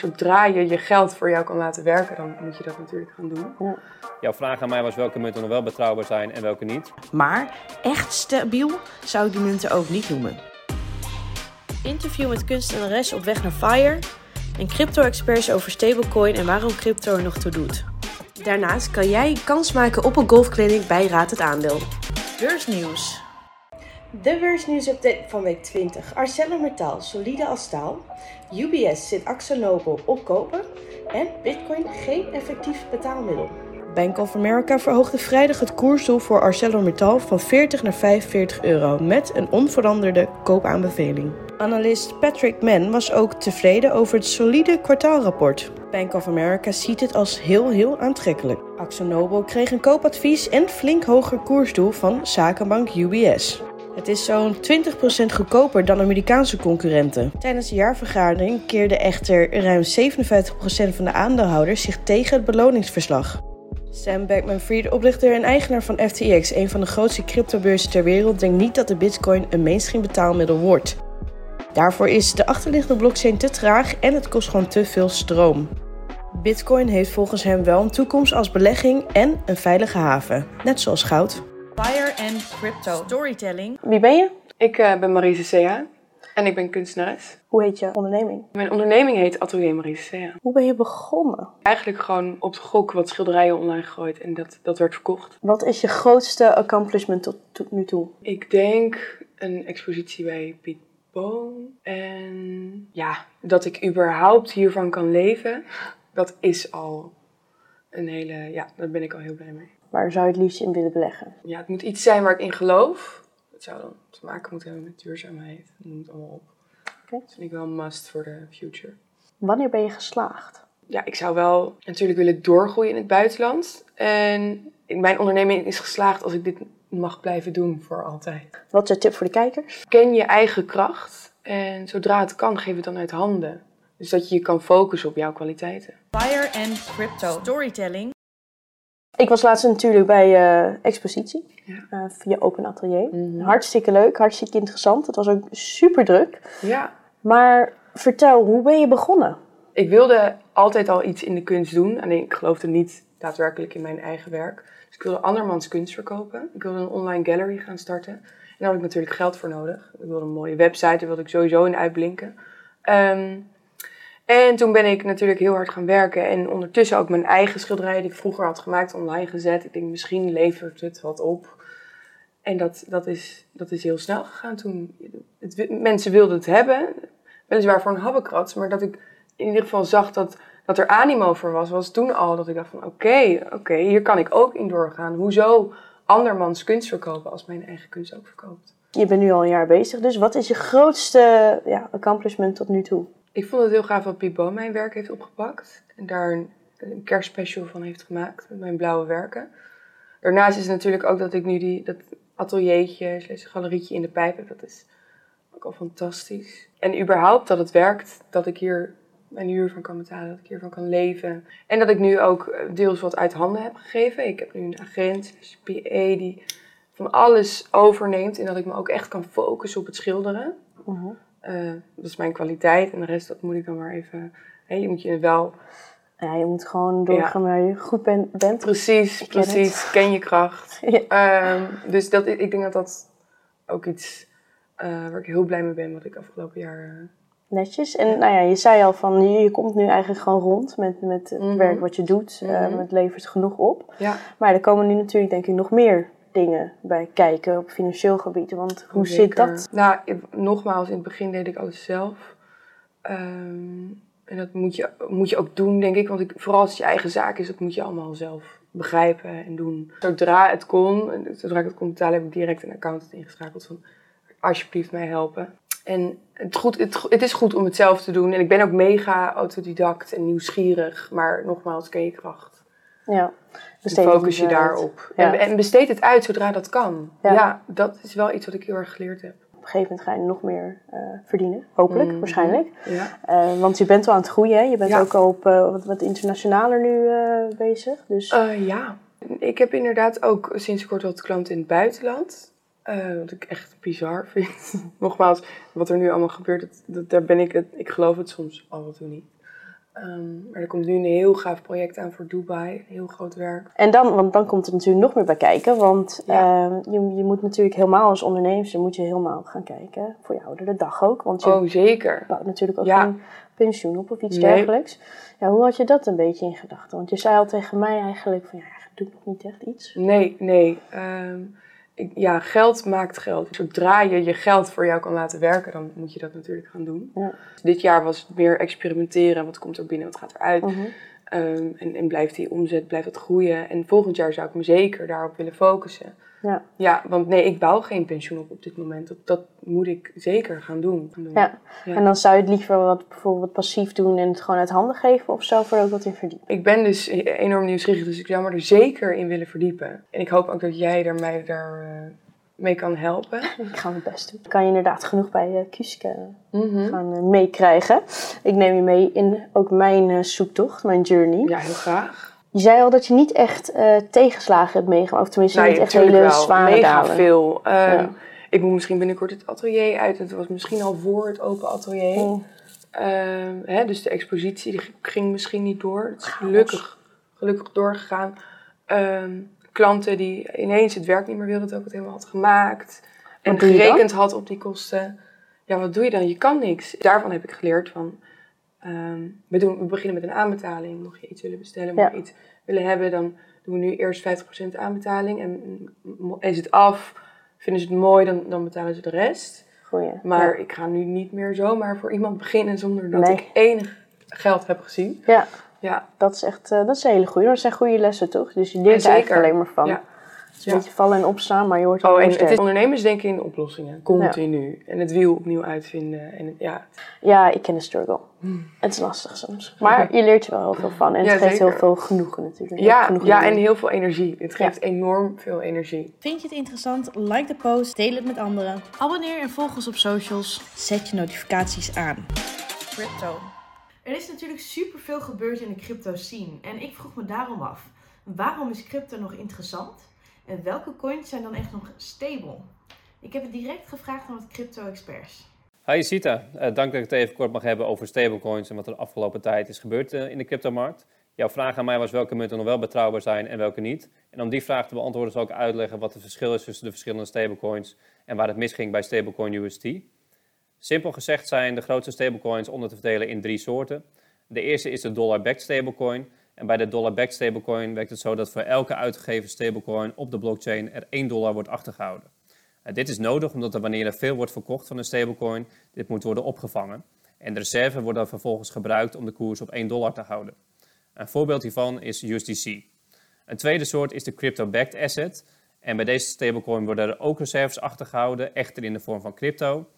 Zodra je je geld voor jou kan laten werken, dan moet je dat natuurlijk gaan doen. Jouw vraag aan mij was welke munten nog wel betrouwbaar zijn en welke niet. Maar echt stabiel zou ik die munten ook niet noemen. Interview met kunstenares op weg naar FIRE. En crypto-experts over stablecoin en waarom crypto er nog toe doet. Daarnaast kan jij kans maken op een golfclinic bij Raad het Aandeel. Beursnieuws. De beursnieuwsupdate van week 20. ArcelorMittal, solide als staal. UBS zit Axonobel op kopen. En Bitcoin geen effectief betaalmiddel. Bank of America verhoogde vrijdag het koersdoel voor ArcelorMittal van 40 naar 45 euro met een onveranderde koopaanbeveling. Analist Patrick Mann was ook tevreden over het solide kwartaalrapport. Bank of America ziet het als heel heel aantrekkelijk. AxoNobel kreeg een koopadvies en flink hoger koersdoel van zakenbank UBS. Het is zo'n 20% goedkoper dan Amerikaanse concurrenten. Tijdens de jaarvergadering keerde echter ruim 57% van de aandeelhouders zich tegen het beloningsverslag. Sam Bankman-Fried, oprichter en eigenaar van FTX, een van de grootste cryptobeurzen ter wereld, denkt niet dat de bitcoin een mainstream betaalmiddel wordt. Daarvoor is de achterliggende blockchain te traag en het kost gewoon te veel stroom. Bitcoin heeft volgens hem wel een toekomst als belegging en een veilige haven, net zoals goud. Fire and crypto storytelling. Wie ben je? Ik eh, ben Marise Sea en ik ben kunstenares. Hoe heet je onderneming? Mijn onderneming heet Atelier Marise Sea. Hoe ben je begonnen? Eigenlijk gewoon op de gok wat schilderijen online gegooid en dat, dat werd verkocht. Wat is je grootste accomplishment tot, tot nu toe? Ik denk een expositie bij Piet Boon. En ja, dat ik überhaupt hiervan kan leven, dat is al een hele, ja, daar ben ik al heel blij mee. Waar zou je het liefst in willen beleggen? Ja, het moet iets zijn waar ik in geloof. Het zou dan te maken moeten hebben met duurzaamheid. Noem het allemaal op. Dat vind ik wel een must voor de future. Wanneer ben je geslaagd? Ja, ik zou wel natuurlijk willen doorgroeien in het buitenland. En mijn onderneming is geslaagd als ik dit mag blijven doen voor altijd. Wat is je tip voor de kijkers? Ken je eigen kracht en zodra het kan, geef het dan uit handen. Dus dat je je kan focussen op jouw kwaliteiten. Fire and crypto storytelling. Ik was laatst natuurlijk bij eh expositie Ja. eh, via Open Atelier. Mhm. Hartstikke leuk, hartstikke interessant. Het was ook super druk. Ja, Maar vertel, hoe ben je begonnen? ik wilde altijd al iets in de kunst doen. Alleen ik geloofde niet daadwerkelijk in mijn eigen werk. Dus ik wilde andermans kunst verkopen. Ik wilde een online gallery gaan starten. En daar had ik natuurlijk geld voor nodig. Ik wilde een mooie website, daar wilde ik sowieso in uitblinken. Ehm, en toen ben ik natuurlijk heel hard gaan werken. En ondertussen ook mijn eigen schilderijen die ik vroeger had gemaakt online gezet. Ik denk, misschien levert het wat op. En dat, dat, is, dat is heel snel gegaan toen. Het, mensen wilden het hebben. Weliswaar voor een habbekrats. Maar dat ik in ieder geval zag dat, dat er animo voor was, was toen al dat ik dacht van oké, oké, hier kan ik ook in doorgaan. Hoezo andermans kunst verkopen als mijn eigen kunst ook verkoopt? Je bent nu al een jaar bezig, dus wat is je grootste ja, accomplishment tot nu toe? Ik vond het heel gaaf dat Piet Boom mijn werk heeft opgepakt. En daar een, een kerstspecial van heeft gemaakt met mijn blauwe werken. Daarnaast is natuurlijk ook dat ik nu die, dat ateliertje, slash galerietje in de pijp heb. Dat is ook al fantastisch. En überhaupt dat het werkt, dat ik hier mijn huur van kan betalen, dat ik hiervan kan leven. En dat ik nu ook eh, deels wat uit handen heb gegeven. Ik heb nu een agent, slash PA, die van alles overneemt. En dat ik me ook echt kan focussen op het schilderen. Mhm. Eh, dat is mijn kwaliteit en de rest dat moet ik dan maar even. Hè, je moet je wel Ja, je moet gewoon doorgaan waar je goed ben- bent. precies, het. precies, ken je kracht. Ja. Ehm, dus dat, ik denk dat dat ook iets eh, waar ik heel blij mee ben, wat ik afgelopen jaar. eh, Netjes. En nou ja, je zei al van je, je komt nu eigenlijk gewoon rond met, met het Mhm. werk wat je doet. Mhm. het levert genoeg op. ja, Maar er komen nu natuurlijk denk ik nog meer dingen bij kijken op financieel gebied. Want hoe zit dat? Nou, nogmaals, in het begin deed ik alles zelf. Ehm, en dat moet je, moet je ook doen, denk ik. Want ik, vooral als het je eigen zaak is, dat moet je allemaal zelf begrijpen en doen. Zodra het kon, zodra ik het kon betalen, heb ik direct een accountant ingeschakeld van alsjeblieft mij helpen. En het, goed, het, het is goed om het zelf te doen. En ik ben ook mega autodidact en nieuwsgierig. Maar nogmaals, ken je kracht. Ja. Dus Besteed focus je daarop. Ja. En, en besteed het uit zodra dat kan. Ja. Ja. dat is wel iets wat ik heel erg geleerd heb. Op een gegeven moment ga je nog meer eh, verdienen. Hopelijk, Mhm. waarschijnlijk. Ja. Eh, want je bent wel aan het groeien. Hè? Je bent ook al op eh, wat, wat internationaler nu bezig. Dus ja, ik heb inderdaad ook sinds kort wat klanten in het buitenland. Wat ik echt bizar vind. Nogmaals, wat er nu allemaal gebeurt, dat, dat, daar ben ik het. Ik geloof het soms al wat toe niet. Ehm, maar er komt nu een heel gaaf project aan voor Dubai. Een heel groot werk. En dan, want dan komt er natuurlijk nog meer bij kijken. Want Ja. eh, je, je moet natuurlijk helemaal als ondernemer moet je helemaal gaan kijken. Voor je oudere dag ook. Want je Oh, zeker. bouwt natuurlijk ook Ja. geen pensioen op of iets Nee. dergelijks. Ja, hoe had je dat een beetje in gedachten? Want je zei al tegen mij eigenlijk van ja, doe nog niet echt iets. Nee, nee. Ehm, ja, geld maakt geld. Zodra je je geld voor jou kan laten werken, dan moet je dat natuurlijk gaan doen. Ja. Dit jaar was het meer experimenteren. Wat komt er binnen, wat gaat eruit? Mhm. Ehm, en, en blijft die omzet, blijft dat groeien? En volgend jaar zou ik me zeker daarop willen focussen. Ja. Ja, want nee, ik bouw geen pensioen op op dit moment. Dat, dat moet ik zeker gaan doen. Gaan doen. Ja. Ja. En dan zou je het liever wat, bijvoorbeeld passief doen en het gewoon uit handen geven of zou er ook wat in verdiepen? Ik ben dus enorm nieuwsgierig, dus ik zou me er zeker in willen verdiepen. En ik hoop ook dat jij er mij daar eh, mee kan helpen. Ik ga mijn best doen. Kan je inderdaad genoeg bij uh, Kuske Mhm. gaan eh, meekrijgen. Ik neem je mee in ook mijn eh, zoektocht, mijn journey. Ja, heel graag. Je zei al dat je niet echt eh, tegenslagen hebt meegemaakt. Of tenminste Nee, niet echt hele wel. zware Mega dalen. veel. Ehm, Ja. Ik moet misschien binnenkort het atelier uit. Het was misschien al voor het open atelier. Mm. Ehm, hè, dus de expositie die ging misschien niet door. Het is gelukkig, gelukkig doorgegaan. Ehm, klanten die ineens het werk niet meer wilden dat ik het helemaal had gemaakt. En gerekend had op die kosten. Ja, wat doe je dan? Je kan niks. Daarvan heb ik geleerd van... ehm, we, doen, we beginnen met een aanbetaling. Mocht je iets willen bestellen, mocht Ja. je iets willen hebben... dan doen we nu eerst 50% aanbetaling. En mm, is het af, vinden ze het mooi, dan, dan betalen ze de rest. Goeie. Maar Ja. ik ga nu niet meer zomaar voor iemand beginnen zonder dat Nee. ik enig geld heb gezien. ja, Ja, dat is echt eh, dat is een hele goede. Dat zijn goede lessen toch? Dus je leert er eigenlijk alleen maar van. Ja. Het is een Ja. beetje vallen en opstaan, maar je hoort Oh, en het is, ondernemers denken in oplossingen, continu. En het wiel opnieuw uitvinden. En het- ja, Ja, ik ken de struggle. Het is lastig soms. Maar je leert er wel heel veel van. En het Ja, geeft zeker. heel veel genoegen natuurlijk. Ja, ja en heel veel energie. Het geeft enorm veel energie. Vind je het interessant? Like de post, deel het met anderen. Abonneer en volg ons op socials. Zet je notificaties aan. Crypto. Er is natuurlijk superveel gebeurd in de crypto scene. En ik vroeg me daarom af. Waarom is crypto nog interessant? En welke coins zijn dan echt nog stable? Ik heb het direct gevraagd aan wat crypto-experts. Hi Sita, Eh, dank dat ik het even kort mag hebben over stablecoins en wat er de afgelopen tijd is gebeurd eh, in de cryptomarkt. Jouw vraag aan mij was welke munten nog wel betrouwbaar zijn en welke niet. En om die vraag te beantwoorden zal ik uitleggen wat het verschil is tussen de verschillende stablecoins en waar het misging bij stablecoin UST. Simpel gezegd zijn de grootste stablecoins onder te verdelen in drie soorten. De eerste is de dollar-backed stablecoin. En bij de dollar-backed stablecoin werkt het zo dat voor elke uitgegeven stablecoin op de blockchain er 1 dollar wordt achtergehouden. Uh, dit is nodig omdat er wanneer er veel wordt verkocht van een stablecoin, dit moet worden opgevangen. En de reserve wordt dan vervolgens gebruikt om de koers op 1 dollar te houden. Een voorbeeld hiervan is USDC. Een tweede soort is de crypto-backed asset. En bij deze stablecoin worden er ook reserves achtergehouden, echter in de vorm van crypto.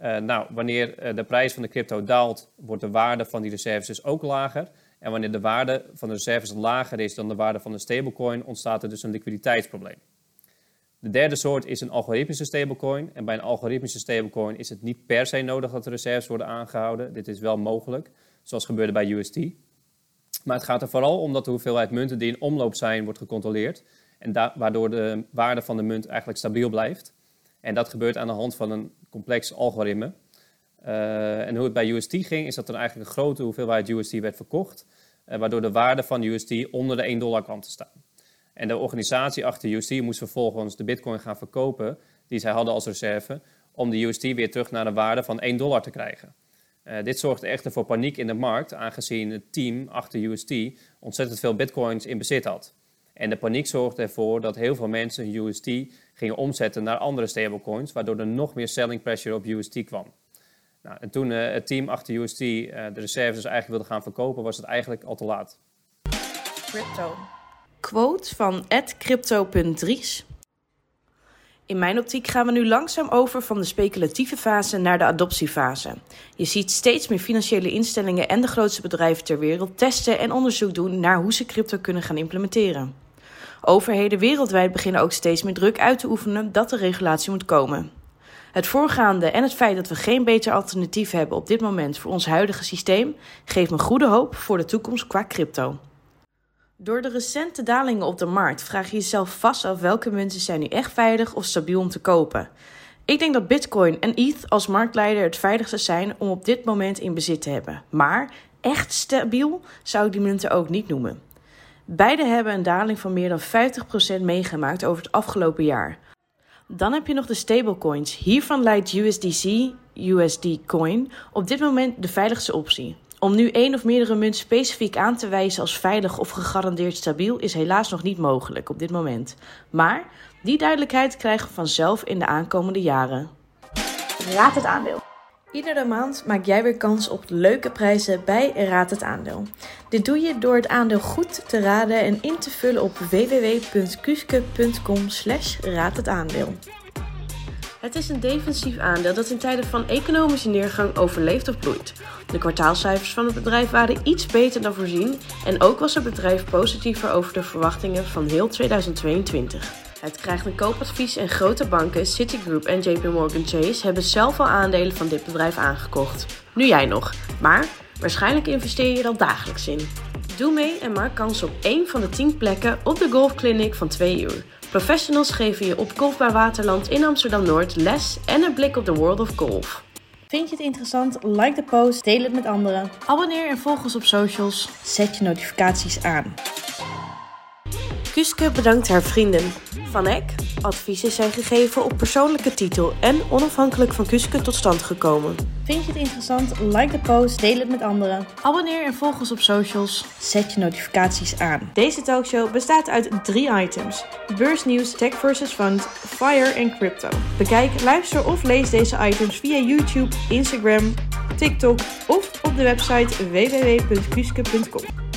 Uh, nou, wanneer uh, de prijs van de crypto daalt, wordt de waarde van die reserves dus ook lager. En wanneer de waarde van de reserves lager is dan de waarde van de stablecoin, ontstaat er dus een liquiditeitsprobleem. De derde soort is een algoritmische stablecoin. En bij een algoritmische stablecoin is het niet per se nodig dat de reserves worden aangehouden. Dit is wel mogelijk, zoals gebeurde bij UST. Maar het gaat er vooral om dat de hoeveelheid munten die in omloop zijn, wordt gecontroleerd. En waardoor de waarde van de munt eigenlijk stabiel blijft. En dat gebeurt aan de hand van een complex algoritme. Uh, en hoe het bij UST ging, is dat er eigenlijk een grote hoeveelheid UST werd verkocht. Uh, waardoor de waarde van UST onder de 1 dollar kwam te staan. En de organisatie achter UST moest vervolgens de bitcoin gaan verkopen, die zij hadden als reserve, om de UST weer terug naar de waarde van 1 dollar te krijgen. Uh, dit zorgde echter voor paniek in de markt, aangezien het team achter UST ontzettend veel bitcoins in bezit had. En de paniek zorgde ervoor dat heel veel mensen UST gingen omzetten naar andere stablecoins, waardoor er nog meer selling pressure op UST kwam. Nou, en toen uh, het team achter UST uh, de reserves eigenlijk wilde gaan verkopen, was het eigenlijk al te laat. Crypto. Quote van crypto.dries. In mijn optiek gaan we nu langzaam over van de speculatieve fase naar de adoptiefase. Je ziet steeds meer financiële instellingen en de grootste bedrijven ter wereld testen en onderzoek doen naar hoe ze crypto kunnen gaan implementeren. Overheden wereldwijd beginnen ook steeds meer druk uit te oefenen dat de regulatie moet komen. Het voorgaande en het feit dat we geen beter alternatief hebben op dit moment voor ons huidige systeem geeft me goede hoop voor de toekomst qua crypto. Door de recente dalingen op de markt vraag je jezelf vast af welke munten zijn nu echt veilig of stabiel om te kopen. Ik denk dat Bitcoin en ETH als marktleider het veiligste zijn om op dit moment in bezit te hebben. Maar echt stabiel zou ik die munten ook niet noemen. Beide hebben een daling van meer dan 50% meegemaakt over het afgelopen jaar. Dan heb je nog de stablecoins. Hiervan lijkt USDC, USD Coin, op dit moment de veiligste optie. Om nu één of meerdere munten specifiek aan te wijzen als veilig of gegarandeerd stabiel is helaas nog niet mogelijk op dit moment. Maar die duidelijkheid krijgen we vanzelf in de aankomende jaren. Raad het aandeel. Iedere maand maak jij weer kans op leuke prijzen bij Raad het Aandeel. Dit doe je door het aandeel goed te raden en in te vullen op www.kuske.com slash raad het aandeel. Het is een defensief aandeel dat in tijden van economische neergang overleeft of bloeit. De kwartaalcijfers van het bedrijf waren iets beter dan voorzien en ook was het bedrijf positiever over de verwachtingen van heel 2022. Het krijgt een koopadvies en grote banken, Citigroup en JP Morgan Chase, hebben zelf al aandelen van dit bedrijf aangekocht. Nu jij nog, maar waarschijnlijk investeer je er al dagelijks in. Doe mee en maak kans op één van de 10 plekken op de golfclinic van 2 uur. Professionals geven je op Golfbaar Waterland in Amsterdam-Noord les en een blik op de world of golf. Vind je het interessant? Like de post, deel het met anderen. Abonneer en volg ons op socials. Zet je notificaties aan. Kuske bedankt haar vrienden. Van Eck, adviezen zijn gegeven op persoonlijke titel en onafhankelijk van Kuske tot stand gekomen. Vind je het interessant? Like de post, deel het met anderen. Abonneer en volg ons op socials. Zet je notificaties aan. Deze talkshow bestaat uit drie items: beursnieuws, tech versus fund, fire en crypto. Bekijk, luister of lees deze items via YouTube, Instagram, TikTok of op de website www.kuske.com.